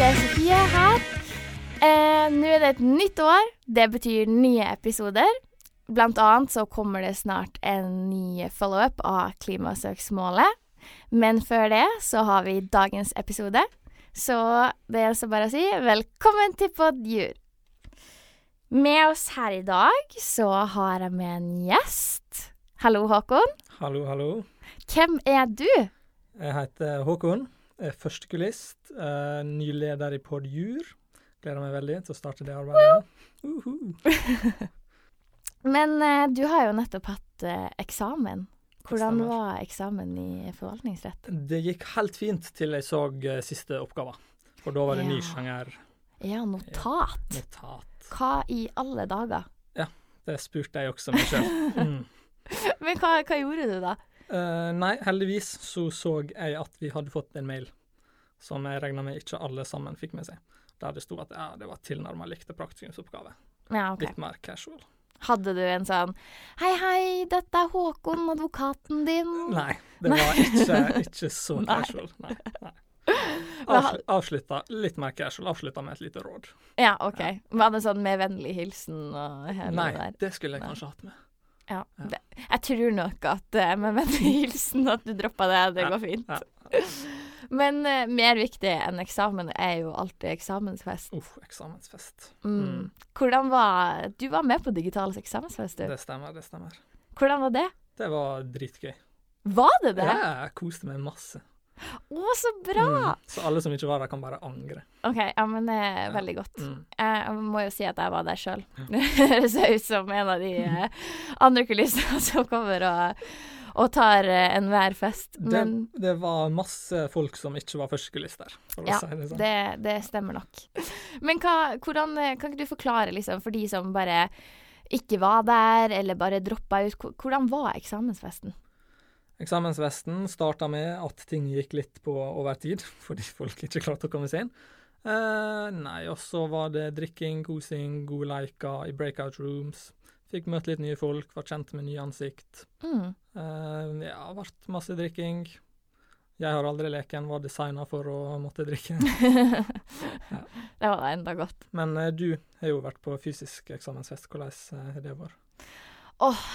det er Sofie her. Eh, Nå er det et nytt år. Det betyr nye episoder. Blant annet så kommer det snart en ny follow-up av Klimasøksmålet. Men før det så har vi dagens episode. Så det er så bare å si velkommen til Podjur. Med oss her i dag så har jeg med en gjest. Hallo, Håkon. Hallo, hallo. Hvem er du? Jeg heter Håkon. Førstekulist. Uh, ny leder i Podjur. Gleder meg veldig til å starte det arbeidet. Uhu. Men eh, du har jo nettopp hatt eh, eksamen. Hvordan var eksamen i forvaltningsrett? Det gikk helt fint til jeg så eh, siste oppgave. For da var det ny sjanger Ja, notat. notat. Hva i alle dager? Ja, Det spurte jeg også meg sjøl. Mm. Men hva, hva gjorde du da? Eh, nei, heldigvis så så jeg at vi hadde fått en mail som jeg regna med ikke alle sammen fikk med seg. Der det sto at ja, det var tilnærma likte praktikumsoppgave. Ja, okay. Litt mer casual. Hadde du en sånn Hei, hei, dette er Håkon, advokaten din. Nei, det var ikke, ikke så casual. Nei. nei. Hva avslutta litt mer casual. Avslutta med et lite råd. Ja, OK. Var det sånn med vennlig hilsen og hele Nei, det der? det skulle jeg Nei. kanskje hatt med. Ja. Det, jeg tror nok at eh, med vennehilsen hilsen at du droppa det. Det går fint. Men uh, mer viktig enn eksamen er jo alltid eksamensfest. Uff, eksamensfest. Mm. Mm. Hvordan var Du var med på Digitales eksamensfest, du. Det stemmer, det stemmer. Hvordan var det? Det var dritgøy. Var det det? Ja, jeg koste meg masse. Å, så bra! Mm. Så alle som ikke var der, kan bare angre. OK, ja, men det er Ja. veldig godt. Mm. Jeg må jo si at jeg var der sjøl. Det høres ut som en av de eh, andre kulissene som kommer og, og tar eh, enhver fest. Det, Men det var masse folk som ikke var førstekulist der, for å Ja, si det sånn. det, det stemmer nok. Men hva, hvordan eh, Kan ikke du forklare, liksom, for de som bare ikke var der, eller bare droppa ut, hvordan var eksamensfesten? Eksamensvesten starta med at ting gikk litt på overtid, fordi folk ikke klarte å komme seg inn. Eh, nei, og så var det drikking, kosing, gode leker i breakout rooms. Fikk møtt litt nye folk, var kjent med nye ansikt. Mm. Eh, ja, vært masse drikking. Jeg har aldri leken, var designa for å måtte drikke. Det var da enda godt. Men eh, du har jo vært på fysisk eksamensfest. Hvordan eh, har det vært? Åh,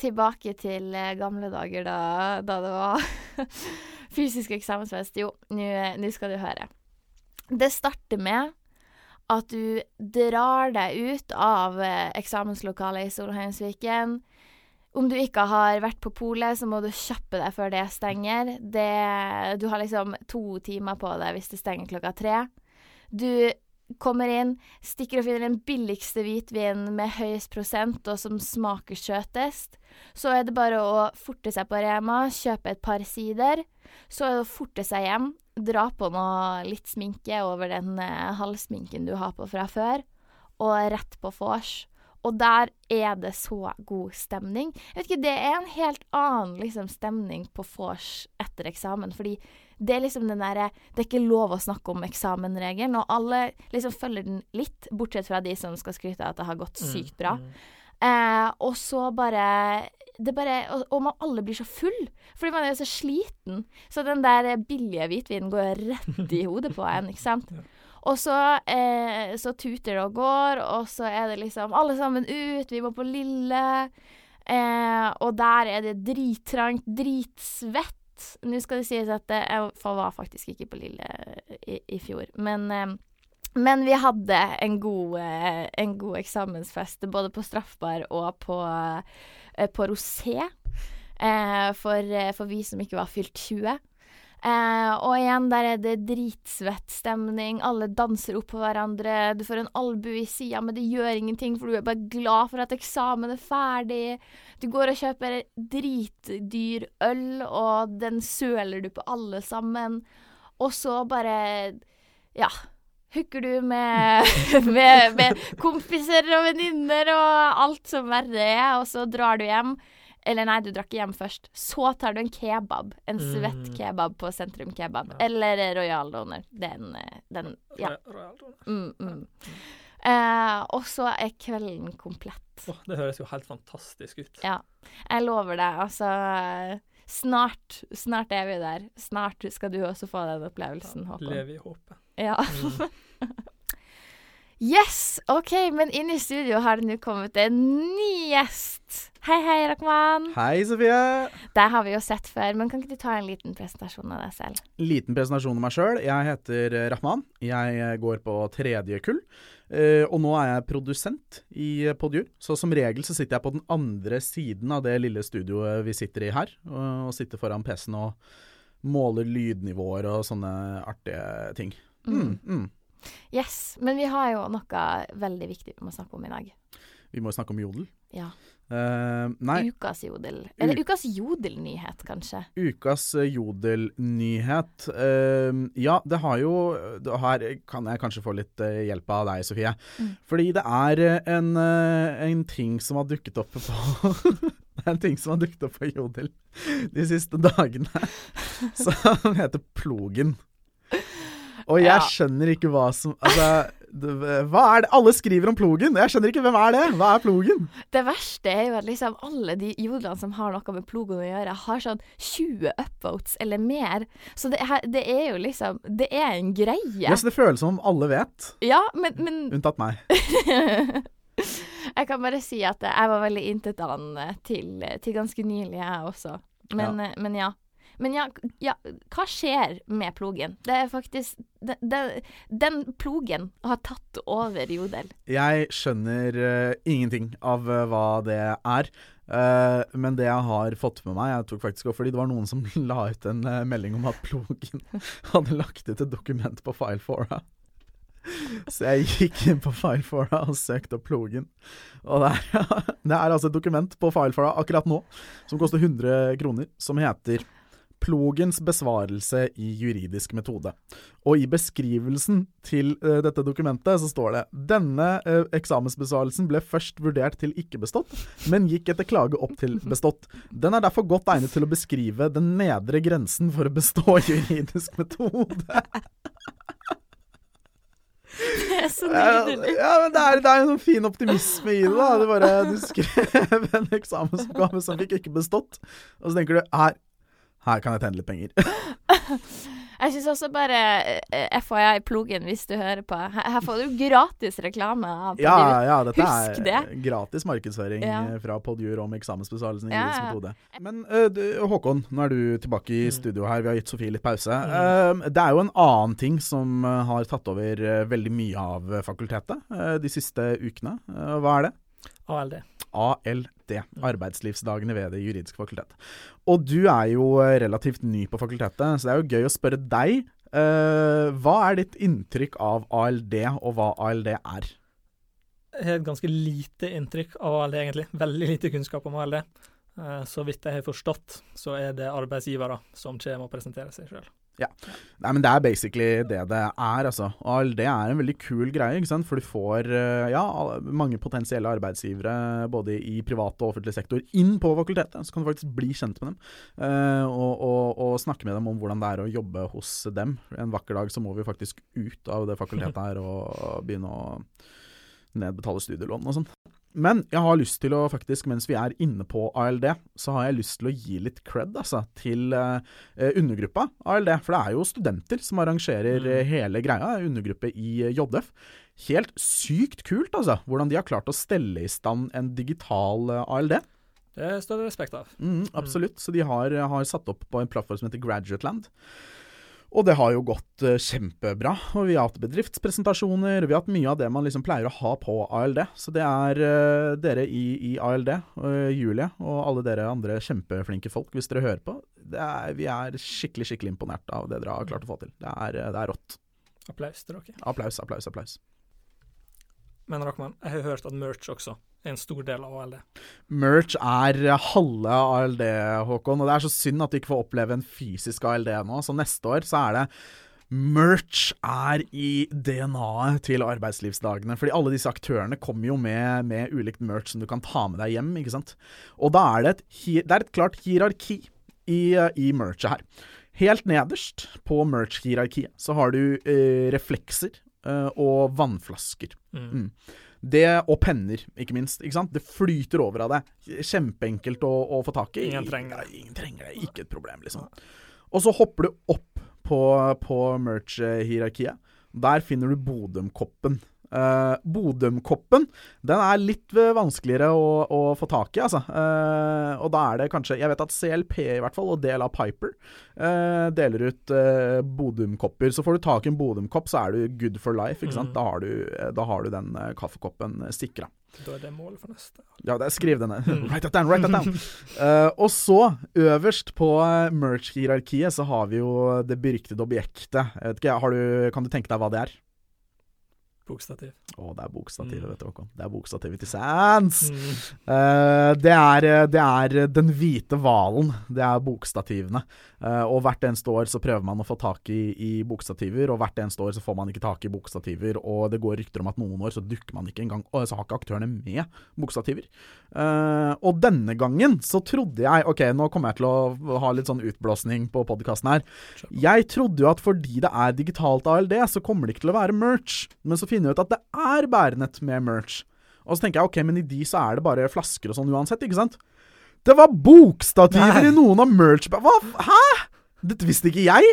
tilbake til eh, gamle dager da, da det var fysisk eksamensfest. Jo, nå skal du høre. Det starter med at du drar deg ut av eh, eksamenslokalet i Solheimsviken. Om du ikke har vært på polet, så må du kjappe deg før det stenger. Det, du har liksom to timer på deg hvis det stenger klokka tre. Du kommer inn, stikker og finner den billigste hvitvinen med høyest prosent og som smaker søtest. Så er det bare å forte seg på Rema, kjøpe et par sider. Så er det å forte seg hjem, dra på noe litt sminke over den eh, halvsminken du har på fra før, og rett på vors. Og der er det så god stemning. Jeg vet ikke, Det er en helt annen liksom, stemning på vors etter eksamen. Fordi det er liksom den derre Det er ikke lov å snakke om eksamenregelen, og alle liksom følger den litt, bortsett fra de som skal skryte av at det har gått sykt bra. Mm. Eh, og så bare det bare, og, og man alle blir så full, fordi man er jo så sliten. Så den der billige hvitvinen går rett i hodet på en, ikke sant. Ja. Og så, eh, så tuter det og går, og så er det liksom alle sammen ut, vi må på Lille. Eh, og der er det drittrangt, dritsvett. Nå skal det sies at eh, jeg var faktisk ikke på Lille i, i fjor, men eh, men vi hadde en god, eh, en god eksamensfest både på straffbar og på, eh, på rosé. Eh, for, eh, for vi som ikke var fylt 20. Eh, og igjen, der er det dritsvett stemning. Alle danser opp på hverandre. Du får en albue i sida, men det gjør ingenting, for du er bare glad for at eksamen er ferdig. Du går og kjøper dritdyr øl, og den søler du på alle sammen. Og så bare Ja. Hooker du med, med, med kompiser og venninner og alt som verre er, og så drar du hjem. Eller nei, du drakk hjem først. Så tar du en kebab. En svett Mm. kebab på Sentrum Kebab. Ja. Eller Royal Donor. Den, eh, den Ja. Royal- Royal Donor. Mm, mm. Eh, og så er kvelden komplett. Oh, det høres jo helt fantastisk ut. Ja. Jeg lover deg, altså Snart, snart er vi der. Snart skal du også få den opplevelsen, Håkon. Lever i håpet. Ja. Mm. Yes! OK, men inn i studio har det nå kommet en ny gjest. Hei, hei, Rakman. Hei, Sofie. Det har vi jo sett før, men kan ikke du ta en liten presentasjon av deg selv? Liten presentasjon av meg sjøl. Jeg heter eh, Rahman. Jeg eh, går på tredje kull. Eh, og nå er jeg produsent i Podjur. Så som regel så sitter jeg på den andre siden av det lille studioet vi sitter i her. Og, og sitter foran PC-en og måler lydnivåer og sånne artige ting. Mm, mm. Yes. Men vi har jo noe veldig viktig vi må snakke om i dag. Vi må snakke om jodel. Ja. Uh, nei, Ukas jodel. Eller ukas jodelnyhet, kanskje. ukas eh, jodelnyhet. Uh, ja, det har jo det Her kan jeg kanskje få litt uh, hjelp av deg, Sofie. Mm. Fordi det er en, en ting som har dukket opp på Det er en ting som har dukket opp på Jodel de siste dagene, som heter plogen. Og jeg Ja. skjønner ikke hva som Altså, hva er det Alle skriver om plogen. Jeg skjønner ikke hvem er det? Hva er plogen? Det verste er jo at liksom alle de jodlene som har noe med plogen å gjøre, har sånn 20 upvotes eller mer. Så det det er jo liksom Det er en greie. Ja, så det føles som om alle vet, Ja, men, men unntatt meg. Jeg kan bare si at jeg var veldig intetanende til, til ganske nylig, jeg også. Men ja. Men ja. Men ja, ja, hva skjer med plogen? Det er faktisk det, det, Den plogen har tatt over Jodel. Jeg skjønner uh, ingenting av uh, hva det er. Uh, men det jeg har fått med meg Jeg tok faktisk også fordi det var noen som la ut en melding om at plogen hadde lagt ut et dokument på Filefora. Så jeg gikk inn på Filefora og søkte opp plogen. Og det er, det er altså et dokument på Filefora akkurat nå som koster 100 kroner, som heter Plogens besvarelse i juridisk metode. Og i beskrivelsen til uh, dette dokumentet så står det denne uh, eksamensbesvarelsen ble først vurdert til ikke bestått, men gikk etter klage opp til bestått. Den er derfor godt egnet til å beskrive den nedre grensen for å bestå juridisk metode. Det er så nydelig. ja, men det er, det er en sånn fin optimisme i det. da Du bare du skrev en eksamensoppgave som fikk ikke bestått, og så tenker du her, her kan jeg tjene litt penger. Jeg syns også bare FHI FYI plogen, hvis du hører på. Her, får du gratis reklame av Ja, ja, dette Husk er det. gratis markedsføring Ja. eh, fra Podjur om eksamensbesvarelsen i Ja, juridisk ja. metode. Men uh, Håkon, nå er du tilbake i Mm. studio her. Vi har gitt Sofie litt pause. Mm. Uh, det er jo en annen ting som eh, har tatt over eh, veldig mye av eh, fakultetet uh, de siste ukene. Eh, hva er det? ALD. ALD, arbeidslivsdagene ved Det juridiske fakultet. Og du er jo eh, relativt ny på fakultetet, så det er jo gøy å spørre deg. Uh, hva er ditt inntrykk av ALD, og hva ALD er? Jeg har et ganske lite inntrykk av ALD, egentlig. Veldig lite kunnskap om ALD. Uh, Så vidt jeg har forstått, så er det arbeidsgivere som kommer og presenterer seg sjøl. Nei, men Det er basically det det er, altså. ALD er en veldig kul greie, ikke sant. For du får eh, ja, mange potensielle arbeidsgivere både i privat og offentlig sektor inn på fakultetet. Så kan du faktisk bli kjent med dem, eh, og, og, og snakke med dem om hvordan det er å jobbe hos dem. En vakker dag så må vi faktisk ut av det fakultetet her og begynne å nedbetale studielån og sånn. Men jeg har lyst til å faktisk, mens vi er inne på ALD, så har jeg lyst til å gi litt cred altså, til eh, undergruppa ALD. For det er jo studenter som arrangerer Mm. eh, hele greia, undergruppe i JF. Helt sykt kult, altså, hvordan de har klart å stelle i stand en digital ALD. Det står det respekt av. Mm, absolutt. Så de har, har satt opp på en plattform som heter Graduateland. Og det har jo gått eh, kjempebra. Og vi har hatt bedriftspresentasjoner, vi har hatt mye av det man liksom pleier å ha på ALD. Så det er uh, dere i, i ALD, uh, Julie og alle dere andre kjempeflinke folk, hvis dere hører på. Det er, vi er skikkelig, skikkelig imponert av det dere har klart å få til. Det er, eh, det er rått. Applaus til dere. Applaus, applaus, applaus. Men Rachman, jeg har hørt at merch også er en stor del av ALD. Merch er halve ALD, Håkon, og det er så synd at du ikke får oppleve en fysisk ALD nå. Så neste år så er det Merch er i DNA-et til arbeidslivsdagene. Fordi alle disse aktørene kommer jo med, med ulikt merch som du kan ta med deg hjem. ikke sant? Og da er det et, det er et klart hierarki i, i merchet her. Helt nederst på merch-hierarkiet så har du eh, reflekser og vannflasker. Mm. Mm. Det, og penner, ikke minst. ikke sant? Det flyter over av det. Kjempeenkelt å, å få tak i. Ingen trenger det. Ingen trenger det. Ikke et problem, liksom. Og så hopper du opp på, på merch-hierarkiet. Der finner du Bodumkoppen. Uh, Bodømkoppen den er litt uh, vanskeligere å, å, få tak i, altså. Uh, og da er det kanskje Jeg vet at CLP i hvert fall, og del av Piper, uh, deler ut bodømkopper Så får du tak i en Bodømkopp, så er du good for life. ikke sant? Mm. Da, har du, da, har du, den kaffekoppen sikra. Da er det målet for neste. Ja, det, skriv den ned. Mm. write that down, write that down. og så, øverst på merch-hierarkiet, så har vi jo det beryktede objektet. Ikke, du, kan du tenke deg hva det er? Bokstativ. Å, det er bokstativet, mm. vet du, Håkon. Det er bokstativet til Sands! Mm. Uh, det, er, eh, det, er, den hvite hvalen. Det er bokstativene. Uh, og hvert eneste år så prøver man å få tak i, i, bokstativer, og hvert eneste år så får man ikke tak i bokstativer. Og det går rykter om at noen år så dukker man ikke engang Og så har ikke aktørene med bokstativer. Uh, og denne gangen så trodde jeg Ok, nå kommer jeg til å ha litt sånn utblåsning på podkasten her. Jeg trodde jo at fordi det er digitalt ALD, så kommer det ikke til å være merch. Men så finner ut at det er bærenett med merch. Og så tenker jeg ok, men i de så er det bare flasker og sånn uansett, ikke sant? Det var bokstativer i noen av merch... Hva? Hæ?! Dette visste ikke jeg!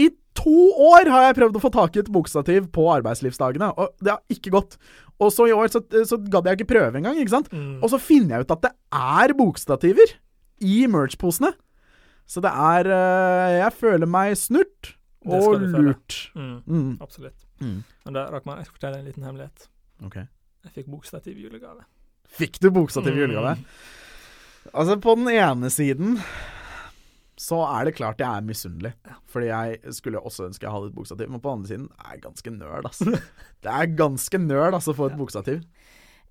I to år har jeg prøvd å få tak i et bokstativ på arbeidslivsdagene, og det har ikke gått. Og så i år så, så gadd jeg ikke prøve engang, ikke sant? Mm. Og så finner jeg ut at det er bokstativer i merch-posene. Så det er uh, Jeg føler meg snurt og lurt. Mm. Mm. Absolutt. Mm. Men da rakk man jeg fortelle en liten hemmelighet. Ok Jeg fikk bokstativ julegave. Fikk du bokstativ mm. julegave? Altså, på den ene siden så er det klart jeg er misunnelig. Fordi jeg skulle også ønske jeg hadde et bokstativ. Men på den andre siden er jeg ganske nerd, altså. det er ganske nerd altså, å få et ja. bokstativ.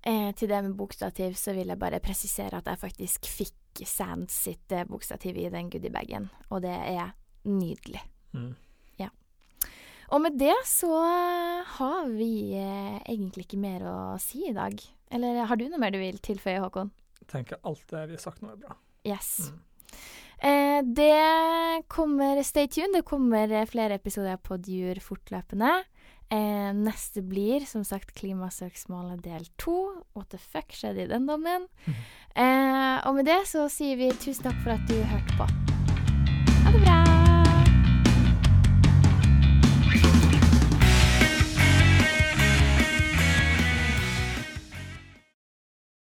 Eh, til det med bokstativ så vil jeg bare presisere at jeg faktisk fikk Sands sitt eh, bokstativ i den goodiebagen, og det er nydelig. Mm. Og med det så har vi eh, egentlig ikke mer å si i dag. Eller har du noe mer du vil tilføye, Håkon? Jeg tenker alt det vi har sagt nå er bra. Yes. Mm. Eh, det kommer Stay tuned. Det kommer flere episoder på Djur fortløpende. Eh, neste blir som sagt Klimasøksmålet del to. What the fuck skjedde i den dommen? Mm. Eh, og med det så sier vi tusen takk for at du hørte på.